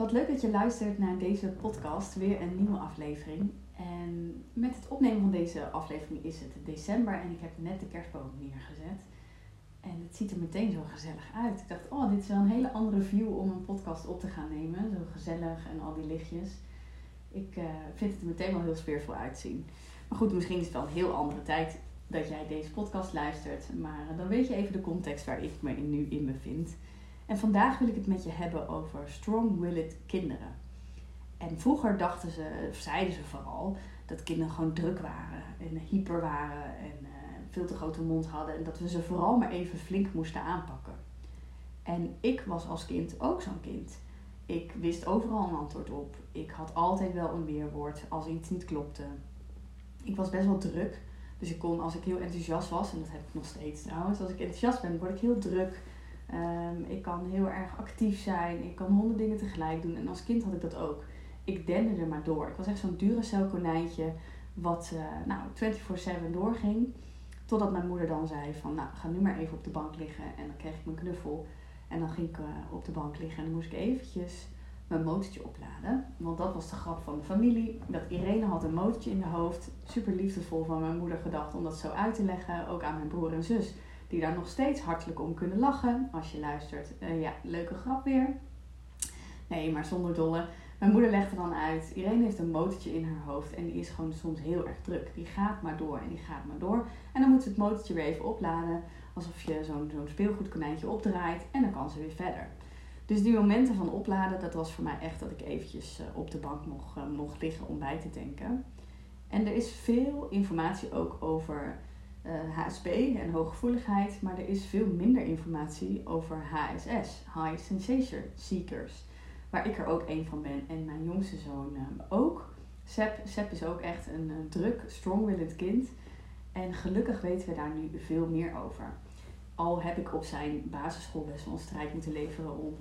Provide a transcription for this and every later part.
Wat leuk dat je luistert naar deze podcast, weer een nieuwe aflevering. En met het opnemen van deze aflevering is het december en ik heb net de kerstboom neergezet. En het ziet er meteen zo gezellig uit. Ik dacht, oh, dit is wel een hele andere view om een podcast op te gaan nemen. Zo gezellig en al die lichtjes. Ik uh, vind het er meteen wel heel sfeervol uitzien. Maar goed, misschien is het wel een heel andere tijd dat jij deze podcast luistert. Maar dan weet je even de context waar ik me nu in bevind. En vandaag wil ik het met je hebben over strong-willed kinderen. En vroeger dachten ze, of zeiden ze vooral, dat kinderen gewoon druk waren en hyper waren en uh, veel te grote mond hadden. En dat we ze vooral maar even flink moesten aanpakken. En ik was als kind ook zo'n kind. Ik wist overal een antwoord op. Ik had altijd wel een weerwoord als iets niet klopte. Ik was best wel druk. Dus ik kon, als ik heel enthousiast was, en dat heb ik nog steeds trouwens, als ik enthousiast ben, word ik heel druk. Um, ik kan heel erg actief zijn. Ik kan honderd dingen tegelijk doen. En als kind had ik dat ook. Ik dende er maar door. Ik was echt zo'n Duracell konijntje wat uh, nou, 24-7 doorging. Totdat mijn moeder dan zei van, nou, ga nu maar even op de bank liggen. En dan kreeg ik mijn knuffel. En dan ging ik uh, op de bank liggen en dan moest ik eventjes mijn motortje opladen. Want dat was de grap van de familie. Dat Irene had een motortje in de hoofd. Super liefdevol van mijn moeder gedacht om dat zo uit te leggen. Ook aan mijn broer en zus die daar nog steeds hartelijk om kunnen lachen als je luistert. Uh, ja, leuke grap weer. Nee, maar zonder dolle. Mijn moeder legde dan uit. Irene heeft een motortje in haar hoofd en die is gewoon soms heel erg druk. Die gaat maar door en die gaat maar door. En dan moet ze het motortje weer even opladen. Alsof je zo'n zo'n speelgoedkonijntje opdraait en dan kan ze weer verder. Dus die momenten van opladen, dat was voor mij echt dat ik eventjes eh, op de bank mocht, uh, mocht liggen om bij te denken. En er is veel informatie ook over HSP eh, en hooggevoeligheid, maar er is veel minder informatie over HSS, High Sensation Seekers, waar ik er ook een van ben en mijn jongste zoon uh, ook. Seb is ook echt een druk, strong-willend kind en gelukkig weten we daar nu veel meer over. Al heb ik op zijn basisschool best wel een strijd moeten leveren om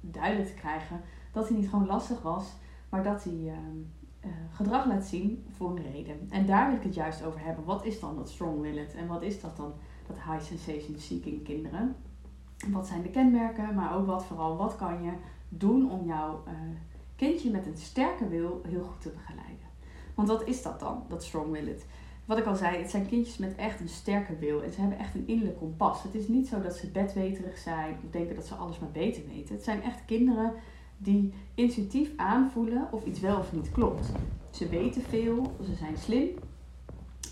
duidelijk te krijgen dat hij niet gewoon lastig was, maar dat hij ehm, uh, gedrag laat zien voor een reden. En daar wil ik het juist over hebben. Wat is dan dat strong willed en wat is dat dan, dat high sensation seeking kinderen? Wat zijn de kenmerken, maar ook wat vooral, wat kan je doen om jouw uh, kindje met een sterke wil heel goed te begeleiden? Want wat is dat dan, dat strong willed? Wat ik al zei, het zijn kindjes met echt een sterke wil en ze hebben echt een innerlijk kompas. Het is niet zo dat ze bedweterig zijn of denken dat ze alles maar beter weten. Het zijn echt kinderen die intuïtief aanvoelen of iets wel of niet klopt. Ze weten veel, ze zijn slim.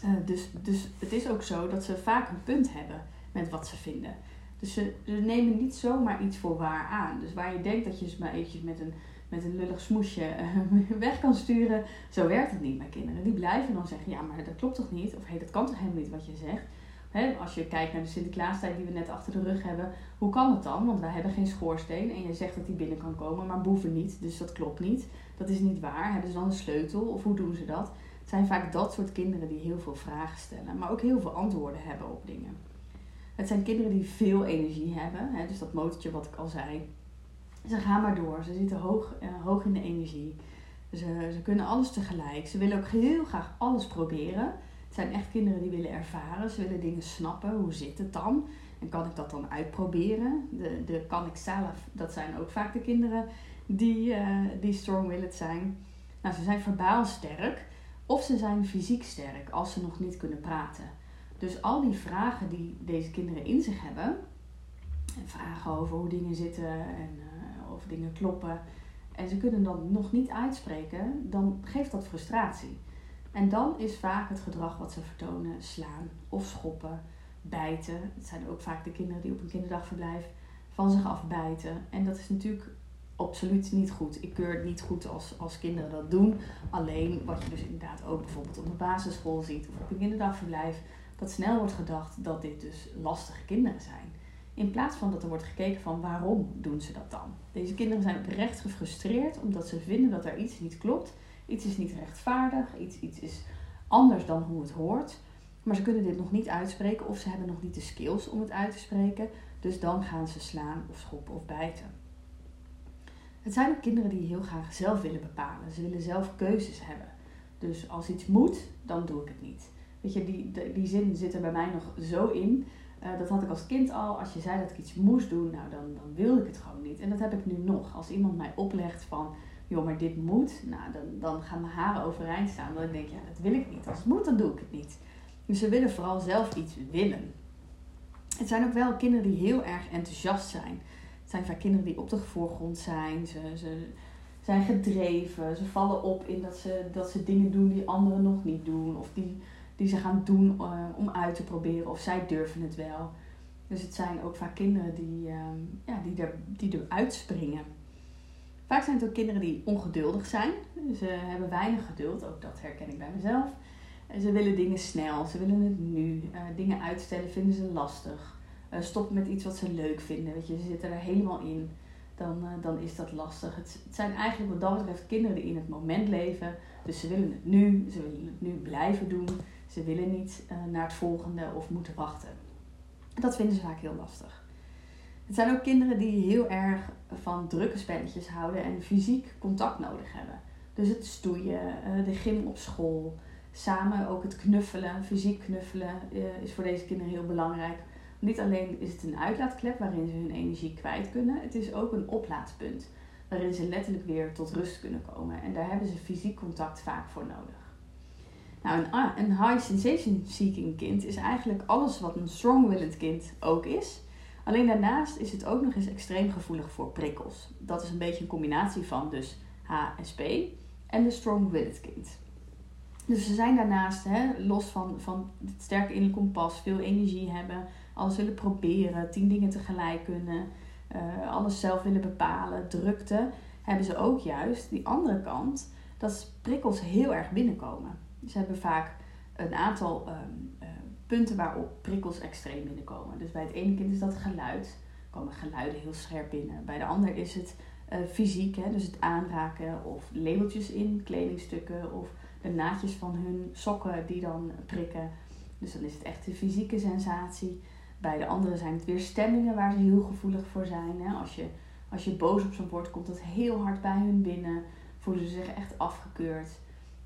Uh, dus, dus het is ook zo dat ze vaak een punt hebben met wat ze vinden. Dus ze, nemen niet zomaar iets voor waar aan. Dus waar je denkt dat je ze maar eventjes met een, met een lullig smoesje uh, weg kan sturen, zo werkt het niet bij kinderen. Die blijven dan zeggen, ja maar dat klopt toch niet? Of hé, dat kan toch helemaal niet wat je zegt? Als je kijkt naar de Sinterklaastijd die we net achter de rug hebben, hoe kan het dan? Want wij hebben geen schoorsteen en je zegt dat die binnen kan komen, maar boeven niet, dus dat klopt niet. Dat is niet waar. Hebben ze dan een sleutel of hoe doen ze dat? Het zijn vaak dat soort kinderen die heel veel vragen stellen, maar ook heel veel antwoorden hebben op dingen. Het zijn kinderen die veel energie hebben, dus dat motortje wat ik al zei. Ze gaan maar door, ze zitten hoog, uh, hoog in de energie. Ze, ze kunnen alles tegelijk. Ze willen ook heel graag alles proberen. Het zijn echt kinderen die willen ervaren. Ze willen dingen snappen. Hoe zit het dan? En kan ik dat dan uitproberen? De, de kan ik zelf, dat zijn ook vaak de kinderen die, uh, die strong-willed zijn. Nou, ze zijn verbaal sterk of ze zijn fysiek sterk als ze nog niet kunnen praten. Dus al die vragen die deze kinderen in zich hebben, en vragen over hoe dingen zitten en uh, of dingen kloppen, en ze kunnen dat nog niet uitspreken, dan geeft dat frustratie. En dan is vaak het gedrag wat ze vertonen slaan of schoppen, bijten. Het zijn ook vaak de kinderen die op een kinderdagverblijf van zich afbijten. En dat is natuurlijk absoluut niet goed. Ik keur het niet goed als, als kinderen dat doen. Alleen wat je dus inderdaad ook bijvoorbeeld op een basisschool ziet of op een kinderdagverblijf, dat snel wordt gedacht dat dit dus lastige kinderen zijn. In plaats van dat er wordt gekeken van waarom doen ze dat dan. Deze kinderen zijn oprecht gefrustreerd omdat ze vinden dat er iets niet klopt Iets is niet rechtvaardig, iets, iets is anders dan hoe het hoort. Maar ze kunnen dit nog niet uitspreken of ze hebben nog niet de skills om het uit te spreken. Dus dan gaan ze slaan of schoppen of bijten. Het zijn ook kinderen die heel graag zelf willen bepalen. Ze willen zelf keuzes hebben. Dus als iets moet, dan doe ik het niet. Weet je, die, die, zin zit er bij mij nog zo in. Eh, dat had ik als kind al. Als je zei dat ik iets moest doen, nou dan, dan wilde ik het gewoon niet. En dat heb ik nu nog. Als iemand mij oplegt van, joh, maar dit moet, nou dan, dan gaan mijn haren overeind staan. Dan denk ik, ja, dat wil ik niet. Als het moet, dan doe ik het niet. Dus ze willen vooral zelf iets willen. Het zijn ook wel kinderen die heel erg enthousiast zijn. Het zijn vaak kinderen die op de voorgrond zijn. Ze, ze zijn gedreven. Ze vallen op in dat ze, dat ze dingen doen die anderen nog niet doen. Of die, die ze gaan doen uh, om uit te proberen. Of zij durven het wel. Dus het zijn ook vaak kinderen die, uh, ja, die, er, die eruit springen. Vaak zijn het ook kinderen die ongeduldig zijn. Ze hebben weinig geduld. Ook dat herken ik bij mezelf. Ze willen dingen snel. Ze willen het nu. Uh, dingen uitstellen vinden ze lastig. Uh, stoppen met iets wat ze leuk vinden. Weet je, ze zitten er helemaal in. Dan, uh, dan is dat lastig. Het, het, zijn eigenlijk wat dat betreft kinderen die in het moment leven. Dus ze willen het nu. Ze willen het nu blijven doen. Ze willen niet naar het volgende of moeten wachten. Dat vinden ze vaak heel lastig. Het zijn ook kinderen die heel erg van drukke spelletjes houden en fysiek contact nodig hebben. Dus het stoeien, de gym op school, samen ook het knuffelen, fysiek knuffelen, uh, is voor deze kinderen heel belangrijk. Niet alleen is het een uitlaatklep waarin ze hun energie kwijt kunnen, het is ook een oplaadpunt waarin ze letterlijk weer tot rust kunnen komen. En daar hebben ze fysiek contact vaak voor nodig. Nou, een, high sensation seeking kind is eigenlijk alles wat een strong-willed kind ook is. Alleen daarnaast is het ook nog eens extreem gevoelig voor prikkels. Dat is een beetje een combinatie van dus HSP en de strong-willed kind. Dus ze zijn daarnaast, hè, los van, van het sterke innerlijk kompas, veel energie hebben, alles willen proberen, tien dingen tegelijk kunnen, uh, alles zelf willen bepalen, drukte, hebben ze ook juist die andere kant, dat prikkels heel erg binnenkomen. Ze hebben vaak een aantal um, punten waarop prikkels extreem binnenkomen. Dus bij het ene kind is dat geluid, komen geluiden heel scherp binnen. Bij de ander is het uh, fysiek, hè, dus het aanraken of labeltjes in kledingstukken of de naadjes van hun sokken die dan prikken. Dus dan is het echt de fysieke sensatie. Bij de anderen zijn het weer stemmingen waar ze heel gevoelig voor zijn. Hè. Als, je, als je boos op zo'n bord komt dat heel hard bij hun binnen. Voelen ze zich echt afgekeurd.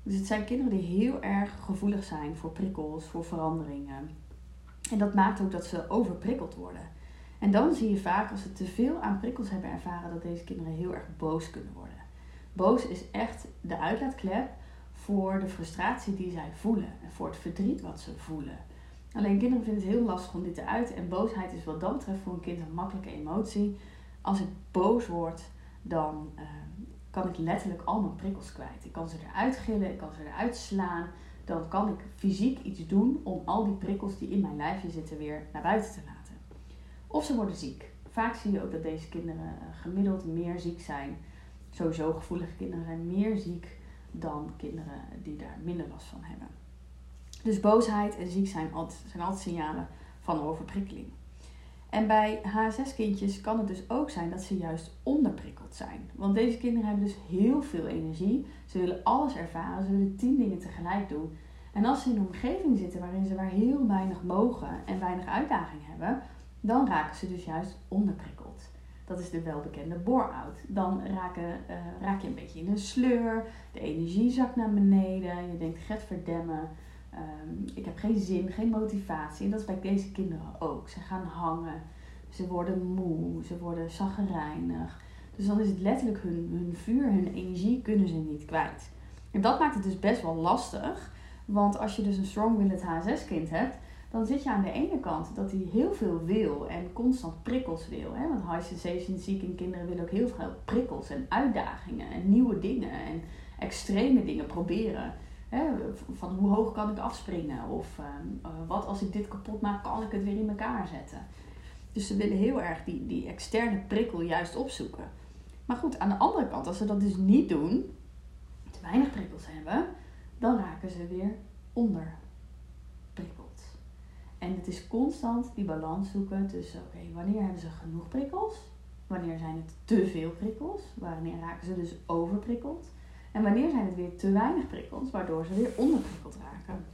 Dus het zijn kinderen die heel erg gevoelig zijn voor prikkels, voor veranderingen. En dat maakt ook dat ze overprikkeld worden. En dan zie je vaak als ze te veel aan prikkels hebben ervaren dat deze kinderen heel erg boos kunnen worden. Boos is echt de uitlaatklep voor de frustratie die zij voelen en voor het verdriet wat ze voelen. Alleen kinderen vinden het heel lastig om dit te uiten en boosheid is wat dat betreft voor een kind een makkelijke emotie. Als ik boos word, dan uh, kan ik letterlijk al mijn prikkels kwijt. Ik kan ze eruit gillen, ik kan ze eruit slaan. Dan kan ik fysiek iets doen om al die prikkels die in mijn lijfje zitten weer naar buiten te laten. Of ze worden ziek. Vaak zie je ook dat deze kinderen eh, gemiddeld meer ziek zijn. Sowieso gevoelige kinderen zijn meer ziek dan kinderen die daar minder last van hebben. Dus boosheid en ziek zijn, altijd, zijn altijd signalen van overprikkeling. En bij HSS-kindjes kan het dus ook zijn dat ze juist onderprikkeld zijn. Want deze kinderen hebben dus heel veel energie. Ze willen alles ervaren, ze willen tien dingen tegelijk doen. En als ze in een omgeving zitten waarin ze maar heel weinig mogen en weinig uitdaging hebben, dan raken ze dus juist onderprikkeld. Dat is de welbekende bore-out. Dan raken, uh, raak je een beetje in een sleur. De energie zakt naar beneden. Je denkt, get verdemmen. Um, ik heb geen zin, geen motivatie. En dat is bij deze kinderen ook. Ze gaan hangen. Ze worden moe. Ze worden zaggerijnig. Dus dan is het letterlijk hun, hun vuur, hun energie kunnen ze niet kwijt. En dat maakt het dus best wel lastig. Want als je dus een strong-willed HSS-kind hebt, dan zit je aan de ene kant dat hij heel veel wil en constant prikkels wil. Hè? Want high sensation seeking kinderen willen ook heel veel prikkels en uitdagingen en nieuwe dingen en extreme dingen proberen. Van hoe hoog kan ik afspringen? Of uh, wat als ik dit kapot maak, kan ik het weer in elkaar zetten? Dus ze willen heel erg die, die externe prikkel juist opzoeken. Maar goed, aan de andere kant, als ze dat dus niet doen, te weinig prikkels hebben, dan raken ze weer onder en het is constant die balans zoeken tussen, oké, wanneer hebben ze genoeg prikkels? Wanneer zijn het te veel prikkels? Wanneer raken ze dus overprikkeld? En wanneer zijn het weer te weinig prikkels, waardoor ze weer onderprikkeld raken?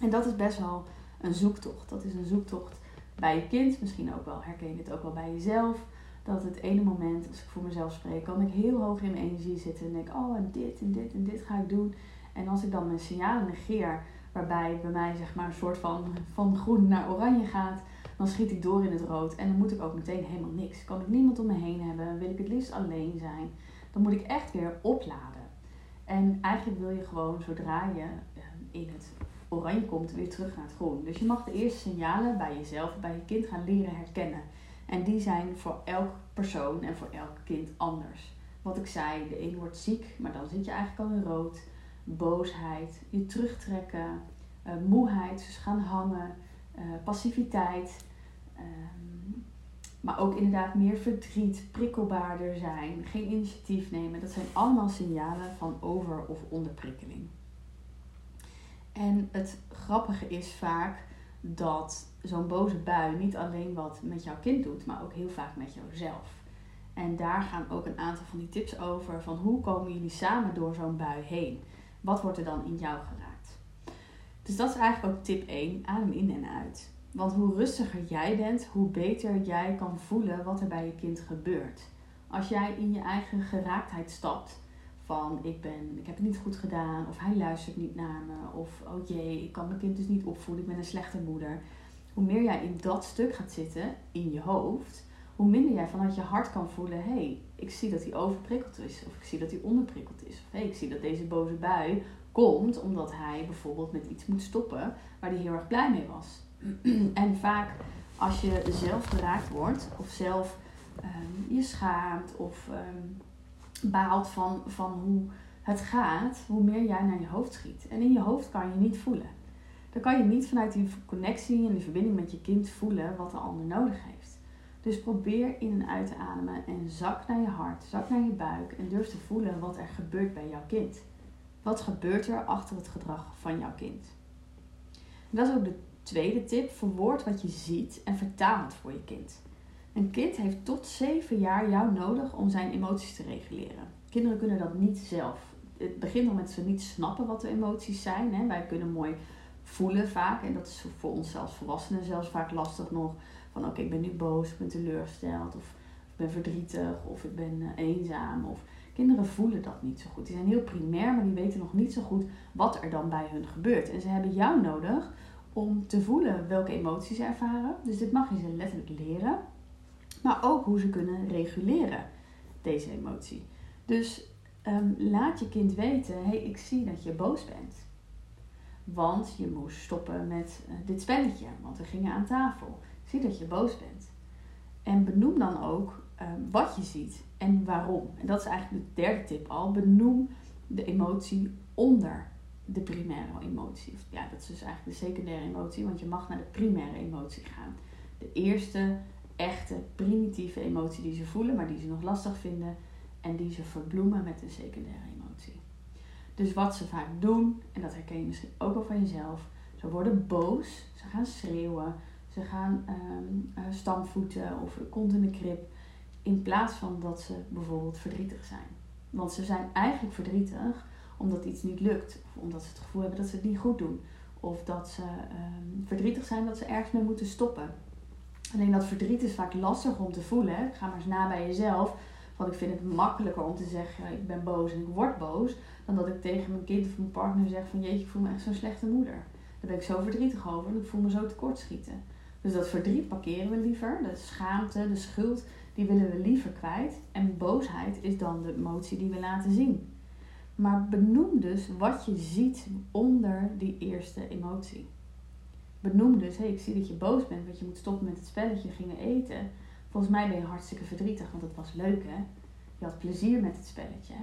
En dat is best wel een zoektocht. Dat is een zoektocht bij je kind, misschien ook wel, herken je dit ook wel bij jezelf. Dat het ene moment, als ik voor mezelf spreek, kan ik heel hoog in mijn energie zitten en denk, oh en dit en dit en dit ga ik doen. En als ik dan mijn signalen negeer, waarbij bij mij zeg maar een soort van, van groen naar oranje gaat, dan schiet ik door in het rood en dan moet ik ook meteen helemaal niks. Kan ik niemand om me heen hebben, wil ik het liefst alleen zijn, dan moet ik echt weer opladen. En eigenlijk wil je gewoon zodra je eh, in het oranje komt, weer terug naar het groen. Dus je mag de eerste signalen bij jezelf, bij je kind gaan leren herkennen. En die zijn voor elk persoon en voor elk kind anders. Wat ik zei, de een wordt ziek, maar dan zit je eigenlijk al in rood. Boosheid, je terugtrekken, uh, moeheid, dus gaan hangen, uh, passiviteit. Maar ook inderdaad meer verdriet, prikkelbaarder zijn, geen initiatief nemen. Dat zijn allemaal signalen van over- of onderprikkeling. En het grappige is vaak dat zo'n boze bui niet alleen wat met jouw kind doet, maar ook heel vaak met jouzelf. En daar gaan ook een aantal van die tips over van hoe komen jullie samen door zo'n bui heen? Wat wordt er dan in jou geraakt? Dus dat is eigenlijk ook tip 1, adem in en uit. Want hoe rustiger jij bent, hoe beter jij kan voelen wat er bij je kind gebeurt. Als jij in je eigen geraaktheid stapt, van ik, ben, ik heb het niet goed gedaan, of hij luistert niet naar me, of oh jee, ik kan mijn kind dus niet opvoeden, ik ben een slechte moeder. Hoe meer jij in dat stuk gaat zitten, in je hoofd, hoe minder jij vanuit je hart kan voelen: hé, hey, ik zie dat hij overprikkeld is, of ik zie dat hij onderprikkeld is, of hé, hey, ik zie dat deze boze bui komt omdat hij bijvoorbeeld met iets moet stoppen waar hij heel erg blij mee was. en vaak als je zelf geraakt wordt, of zelf um, je schaamt, of um, baalt van, van hoe het gaat, hoe meer jij naar je hoofd schiet. En in je hoofd kan je niet voelen. Dan kan je niet vanuit die connectie en die verbinding met je kind voelen wat de ander nodig heeft. Dus probeer in en uit te ademen en zak naar je hart, zak naar je buik en durf te voelen wat er gebeurt bij jouw kind. Wat gebeurt er achter het gedrag van jouw kind? Dat is ook de tweede tip. Verwoord wat je ziet en vertaal het voor je kind. Een kind heeft tot 7 jaar jou nodig om zijn emoties te reguleren. Kinderen kunnen dat niet zelf. Het begint al met ze niet snappen wat de emoties zijn. Hè. Wij kunnen mooi voelen vaak. En dat is voor ons als volwassenen zelfs vaak lastig nog. Van oké, ik ben nu boos, ik ben teleurgesteld. Of ik ben verdrietig. Of ik ben eh, eenzaam. Of kinderen voelen dat niet zo goed. Die zijn heel primair, maar die weten nog niet zo goed wat er dan bij hun gebeurt. En ze hebben jou nodig om te voelen welke emoties ze ervaren. Dus dit mag je ze letterlijk leren maar ook hoe ze kunnen reguleren, deze emotie. Dus um, laat je kind weten: hey, ik zie dat je boos bent. Want je moest stoppen met uh, dit spelletje, want we gingen aan tafel. Zie dat je boos bent. En benoem dan ook um, wat je ziet en waarom. En dat is eigenlijk de derde tip al. Benoem de emotie onder de primaire emotie. Ja, dat is dus eigenlijk de secundaire emotie, want je mag naar de primaire emotie gaan. De eerste echte primitieve emotie die ze voelen, maar die ze nog lastig vinden en die ze verbloemen met een secundaire emotie. Dus wat ze vaak doen, en dat herken je misschien ook al van jezelf, ze worden boos, ze gaan schreeuwen, ze gaan um, stampvoeten of kont in de krip, in plaats van dat ze bijvoorbeeld verdrietig zijn. Want ze zijn eigenlijk verdrietig omdat iets niet lukt, of omdat ze het gevoel hebben dat ze het niet goed doen, of dat ze um, verdrietig zijn dat ze ergens mee moeten stoppen. Alleen dat verdriet is vaak lastig om te voelen. Ga maar eens na bij jezelf. Want ik vind het makkelijker om te zeggen, ik ben boos en ik word boos. Dan dat ik tegen mijn kind of mijn partner zeg van, jeetje, ik voel me echt zo'n slechte moeder. Daar ben ik zo verdrietig over en ik voel me zo tekortschieten. Dus dat verdriet parkeren we liever. De schaamte, de schuld, die willen we liever kwijt. En boosheid is dan de emotie die we laten zien. Maar benoem dus wat je ziet onder die eerste emotie benoem dus, hey, ik zie dat je boos bent, want je moet stoppen met het spelletje, gingen eten. Volgens mij ben je hartstikke verdrietig, want het was leuk hè. Je had plezier met het spelletje.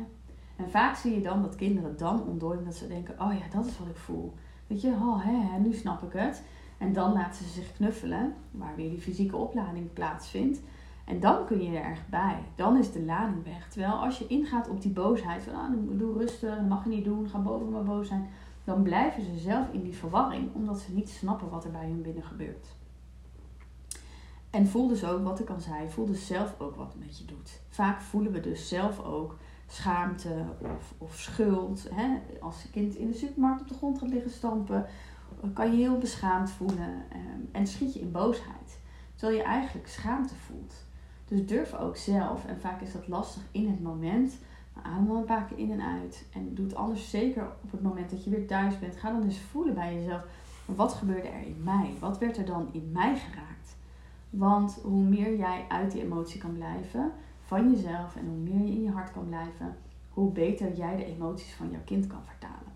En vaak zie je dan dat kinderen dan ontdooien dat ze denken, oh ja, dat is wat ik voel. Weet je, oh hè, nu snap ik het. En dan laten ze zich knuffelen, waar weer die fysieke oplading plaatsvindt. En dan kun je er erg bij. Dan is de lading weg. Terwijl als je ingaat op die boosheid, van ah, doe rustig, mag je niet doen, ga boven maar boos zijn dan blijven ze zelf in die verwarring, omdat ze niet snappen wat er bij hun binnen gebeurt. En voel dus ook wat ik al zei, voel dus zelf ook wat het met je doet. Vaak voelen we dus zelf ook schaamte of, of schuld. Hè? Als een kind in de supermarkt op de grond gaat liggen stampen, kan je heel beschaamd voelen ehm, en schiet je in boosheid. Terwijl je eigenlijk schaamte voelt. Dus durf ook zelf, en vaak is dat lastig in het moment, Adem dan een paar keer in en uit. En doe het anders zeker op het moment dat je weer thuis bent. Ga dan eens voelen bij jezelf. Wat gebeurde er in mij? Wat werd er dan in mij geraakt? Want hoe meer jij uit die emotie kan blijven van jezelf en hoe meer je in je hart kan blijven, hoe beter jij de emoties van jouw kind kan vertalen.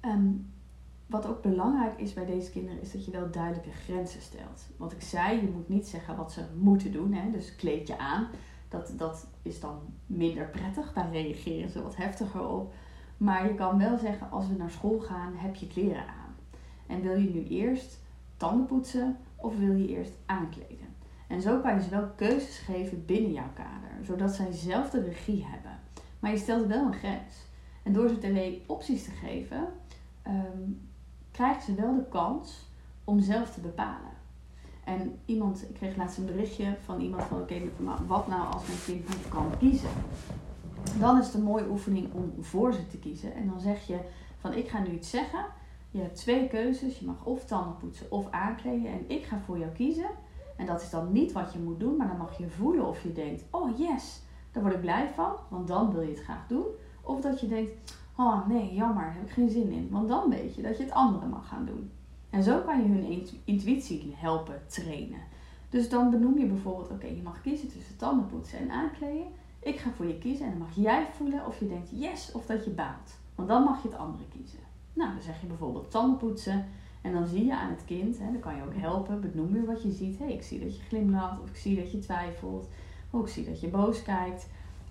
Um, wat ook belangrijk is bij deze kinderen, is dat je wel duidelijke grenzen stelt. Wat ik zei, je moet niet zeggen wat ze moeten doen. Hè? Dus kleed je aan. Dat, dat is dan minder prettig. Daar reageren ze wat heftiger op. Maar je kan wel zeggen, als we naar school gaan, heb je kleren aan. En wil je nu eerst tanden poetsen of wil je eerst aankleden? En zo kan je ze wel keuzes geven binnen jouw kader, zodat zij zelf de regie hebben. Maar je stelt wel een grens. En door ze twee opties te geven, ehm, krijgen ze wel de kans om zelf te bepalen. En iemand, ik kreeg laatst een berichtje van iemand van oké, wat nou als mijn kind niet kan kiezen? Dan is het een mooie oefening om voor ze te kiezen. En dan zeg je van ik ga nu iets zeggen. Je hebt twee keuzes. Je mag of tanden poetsen of aankleden. En ik ga voor jou kiezen. En dat is dan niet wat je moet doen, maar dan mag je voelen of je denkt: oh yes, daar word ik blij van, want dan wil je het graag doen. Of dat je denkt: oh nee, jammer, daar heb ik geen zin in. Want dan weet je dat je het andere mag gaan doen. En zo kan je hun intuïtie helpen trainen. Dus dan benoem je bijvoorbeeld, oké, je mag kiezen tussen tandenpoetsen en aankleden. Ik ga voor je kiezen en dan mag jij voelen of je denkt yes of dat je baalt. Want dan mag je het andere kiezen. Nou, dan zeg je bijvoorbeeld tandenpoetsen. En dan zie je aan het kind, hè, dan kan je ook helpen, benoem je wat je ziet. hey, ik zie dat je glimlacht of ik zie dat je twijfelt. Of ik zie dat je boos kijkt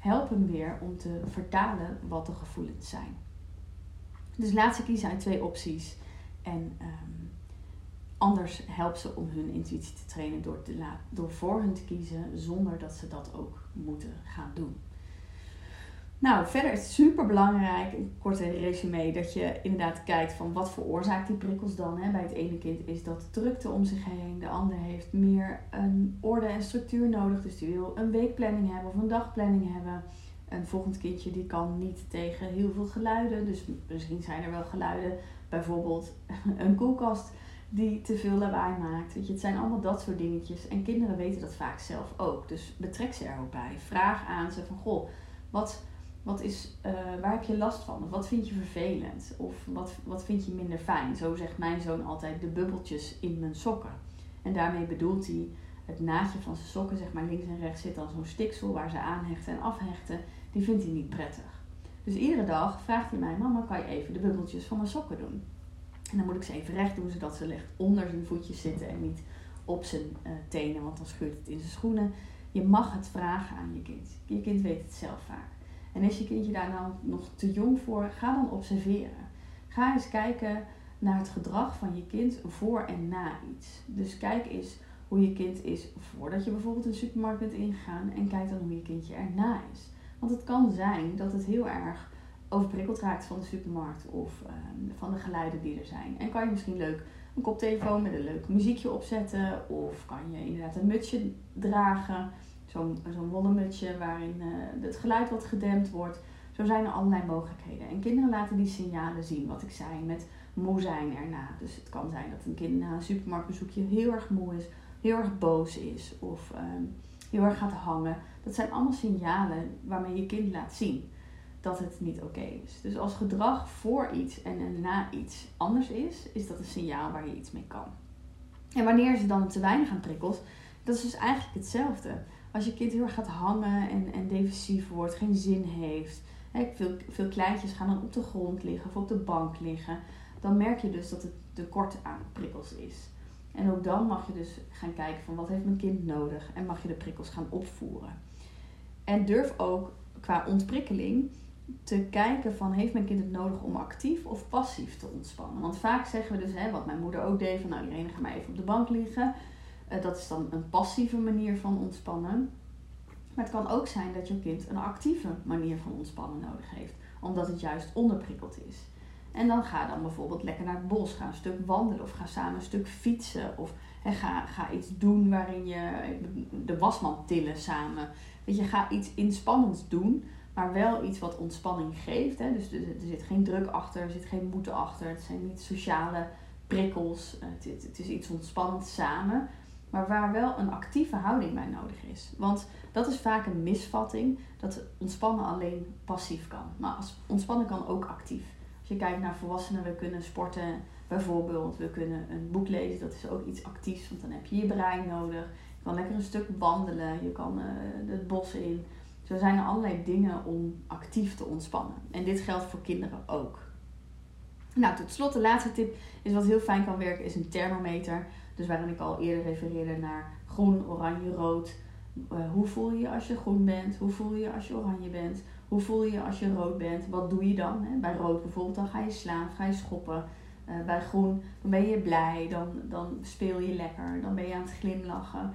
help hem weer om te vertalen wat de gevoelens zijn. Dus laat ze kiezen uit twee opties. En ehm, anders help ze om hun intuïtie te trainen door, door voor hun te kiezen zonder dat ze dat ook moeten gaan doen. Nou, verder is het super belangrijk, een korte resume, dat je inderdaad kijkt van wat veroorzaakt die prikkels dan. Hè? Bij het ene kind is dat drukte om zich heen, de ander heeft meer een orde en structuur nodig, dus die wil een weekplanning hebben of een dagplanning hebben. Een volgend kindje die kan niet tegen heel veel geluiden, dus misschien zijn er wel geluiden, bijvoorbeeld een koelkast die te veel lawaai maakt. Weet je, het zijn allemaal dat soort dingetjes en kinderen weten dat vaak zelf ook, dus betrek ze er ook bij. Vraag aan ze van, goh, wat wat is, uh, waar heb je last van? Of wat vind je vervelend? Of wat, wat vind je minder fijn? Zo zegt mijn zoon altijd de bubbeltjes in mijn sokken. En daarmee bedoelt hij het naadje van zijn sokken, zeg maar links en rechts zit dan zo'n stiksel waar ze aanhechten en afhechten. Die vindt hij niet prettig. Dus iedere dag vraagt hij mij, mama kan je even de bubbeltjes van mijn sokken doen? En dan moet ik ze even recht doen, zodat ze licht onder zijn voetjes zitten en niet op zijn uh, tenen, want dan scheurt het in zijn schoenen. Je mag het vragen aan je kind. Je kind weet het zelf vaak. En is je kindje daar nou nog te jong voor, ga dan observeren. Ga eens kijken naar het gedrag van je kind voor en na iets. Dus kijk eens hoe je kind is voordat je bijvoorbeeld een supermarkt bent ingegaan en kijk dan hoe je kindje erna is. Want het kan zijn dat het heel erg overprikkeld raakt van de supermarkt of ehm, van de geluiden die er zijn. En kan je misschien leuk een koptelefoon met een leuk muziekje opzetten of kan je inderdaad een mutsje dragen zo'n wollen mutsje waarin uh, het geluid wat gedempt wordt. Zo zijn er allerlei mogelijkheden. En kinderen laten die signalen zien, wat ik zei, met moe zijn erna. Dus het kan zijn dat een kind na een supermarktbezoekje heel erg moe is, heel erg boos is of ehm, heel erg gaat hangen. Dat zijn allemaal signalen waarmee je kind laat zien dat het niet oké is. Dus als gedrag voor iets en na iets anders is, is dat een signaal waar je iets mee kan. En wanneer ze dan te weinig aan prikkels, dat is dus eigenlijk hetzelfde als je kind heel erg gaat hangen en, en defensief wordt, geen zin heeft. Veel, veel kleintjes gaan dan op de grond liggen of op de bank liggen. Dan merk je dus dat het tekort aan prikkels is. En ook dan mag je dus gaan kijken van wat heeft mijn kind nodig en mag je de prikkels gaan opvoeren. En durf ook qua ontprikkeling te kijken van heeft mijn kind het nodig om actief of passief te ontspannen. Want vaak zeggen we dus, hè, wat mijn moeder ook deed, van nou iedereen ga maar even op de bank liggen. Uh, dat is dan een passieve manier van ontspannen. Maar het kan ook zijn dat je kind een actieve manier van ontspannen nodig heeft, omdat het juist onderprikkeld is. En dan ga dan bijvoorbeeld lekker naar het bos, ga een stuk wandelen of ga samen een stuk fietsen. Of ga, ga iets doen waarin je de wasmand tillen samen. Weet je, ga iets inspannends doen, maar wel iets wat ontspanning geeft. Dus er, zit geen druk achter, er zit geen moeten achter. Het zijn niet sociale prikkels. Het, het, het is iets ontspannends samen maar waar wel een actieve houding bij nodig is. Want dat is vaak een misvatting dat ontspannen alleen passief kan. Maar ontspannen kan ook actief. Als je kijkt naar volwassenen, we kunnen sporten bijvoorbeeld, we kunnen een boek lezen, dat is ook iets actiefs, want dan heb je je brein nodig. Je kan lekker een stuk wandelen, je kan uh, het bos in. Zo zijn er allerlei dingen om actief te ontspannen. En dit geldt voor kinderen ook. Nou, tot slot de laatste tip is wat heel fijn kan werken, is een thermometer. Dus waarin ik al eerder refereerde naar groen, oranje, rood. Uh, hoe voel je je als je groen bent? Hoe voel je je als je oranje bent? Hoe voel je je als je rood bent? Wat doe je dan? Hè? Bij rood bijvoorbeeld, dan ga je slaan, ga je schoppen. Uh, bij groen, dan ben je blij, dan, dan speel je lekker, dan ben je aan het glimlachen.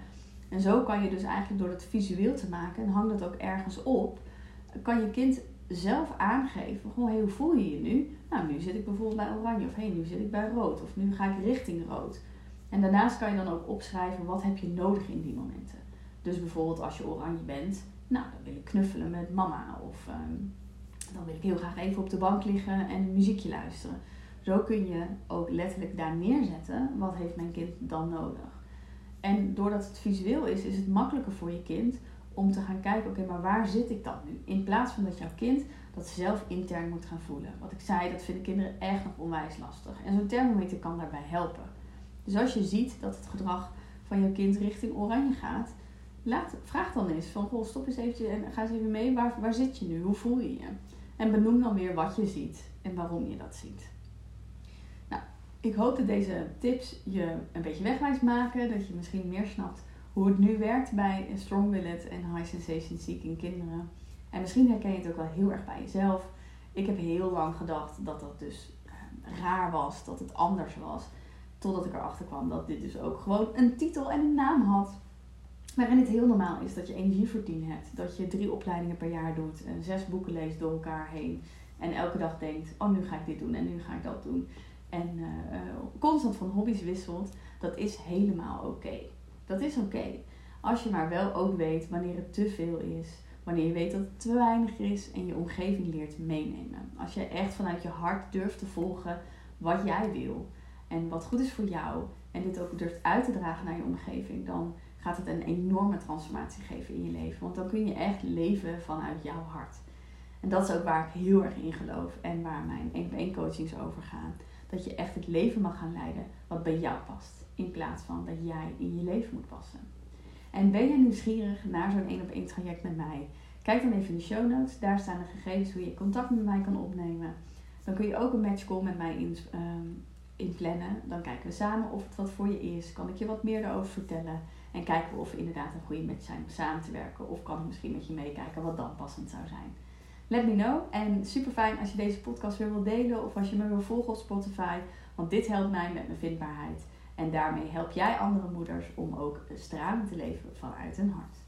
En zo kan je dus eigenlijk door het visueel te maken, en hang dat ook ergens op, kan je kind zelf aangeven, gewoon, hey, hoe voel je je nu? Nou, nu zit ik bijvoorbeeld bij oranje, of hey, nu zit ik bij rood, of nu ga ik richting rood. En daarnaast kan je dan ook opschrijven, wat heb je nodig in die momenten. Dus bijvoorbeeld als je oranje bent, nou, dan wil ik knuffelen met mama, of ehm, dan wil ik heel graag even op de bank liggen en muziekje luisteren. Zo kun je ook letterlijk daar neerzetten, wat heeft mijn kind dan nodig. En doordat het visueel is, is het makkelijker voor je kind om te gaan kijken, oké, maar waar zit ik dan nu? In plaats van dat jouw kind dat zelf intern moet gaan voelen. Wat ik zei, dat vinden kinderen echt nog onwijs lastig. En zo'n thermometer kan daarbij helpen. Dus als je ziet dat het gedrag van je kind richting oranje gaat, laat, vraag dan eens van, goh, stop eens eventjes en ga eens even mee. Waar, waar zit je nu? Hoe voel je je? En benoem dan weer wat je ziet en waarom je dat ziet. Ik hoop dat deze tips je een beetje wegwijs maken. Dat je misschien meer snapt hoe het nu werkt bij Strong Willet en High Sensation Seeking kinderen. En misschien herken je het ook wel heel erg bij jezelf. Ik heb heel lang gedacht dat dat dus eh, raar was, dat het anders was. Totdat ik erachter kwam dat dit dus ook gewoon een titel en een naam had. Waarin het heel normaal is dat je energie voor tien hebt. Dat je drie opleidingen per jaar doet. En zes boeken leest door elkaar heen. En elke dag denkt, oh nu ga ik dit doen en nu ga ik dat doen en uh, constant van hobby's wisselt, dat is helemaal oké. Dat is oké. Als je maar wel ook weet wanneer het te veel is, wanneer je weet dat het te weinig is en je omgeving leert meenemen. Als je echt vanuit je hart durft te volgen wat jij wil en wat goed is voor jou en dit ook durft uit te dragen naar je omgeving, dan gaat het een enorme transformatie geven in je leven. Want dan kun je echt leven vanuit jouw hart. En dat is ook waar ik heel erg in geloof en waar mijn 1-op-1 coachings over gaan dat je echt het leven mag gaan leiden wat bij jou past. In plaats van dat jij in je leven moet passen. En ben je nieuwsgierig naar zo'n 1 op 1 traject met mij? Kijk dan even in de show notes. Daar staan de gegevens hoe je contact met mij kan opnemen. Dan kun je ook een matchcall met mij in, um, inplannen. Dan kijken we samen of het wat voor je is. Kan ik je wat meer erover vertellen? En kijken we of we inderdaad een goede match zijn om samen te werken. Of kan ik misschien met je meekijken wat dan passend zou zijn. Let me know. En super fijn als je deze podcast weer wil delen of als je me wil volgen op Spotify. Want dit helpt mij met mijn vindbaarheid. En daarmee help jij andere moeders om ook stralend te leven vanuit hun hart.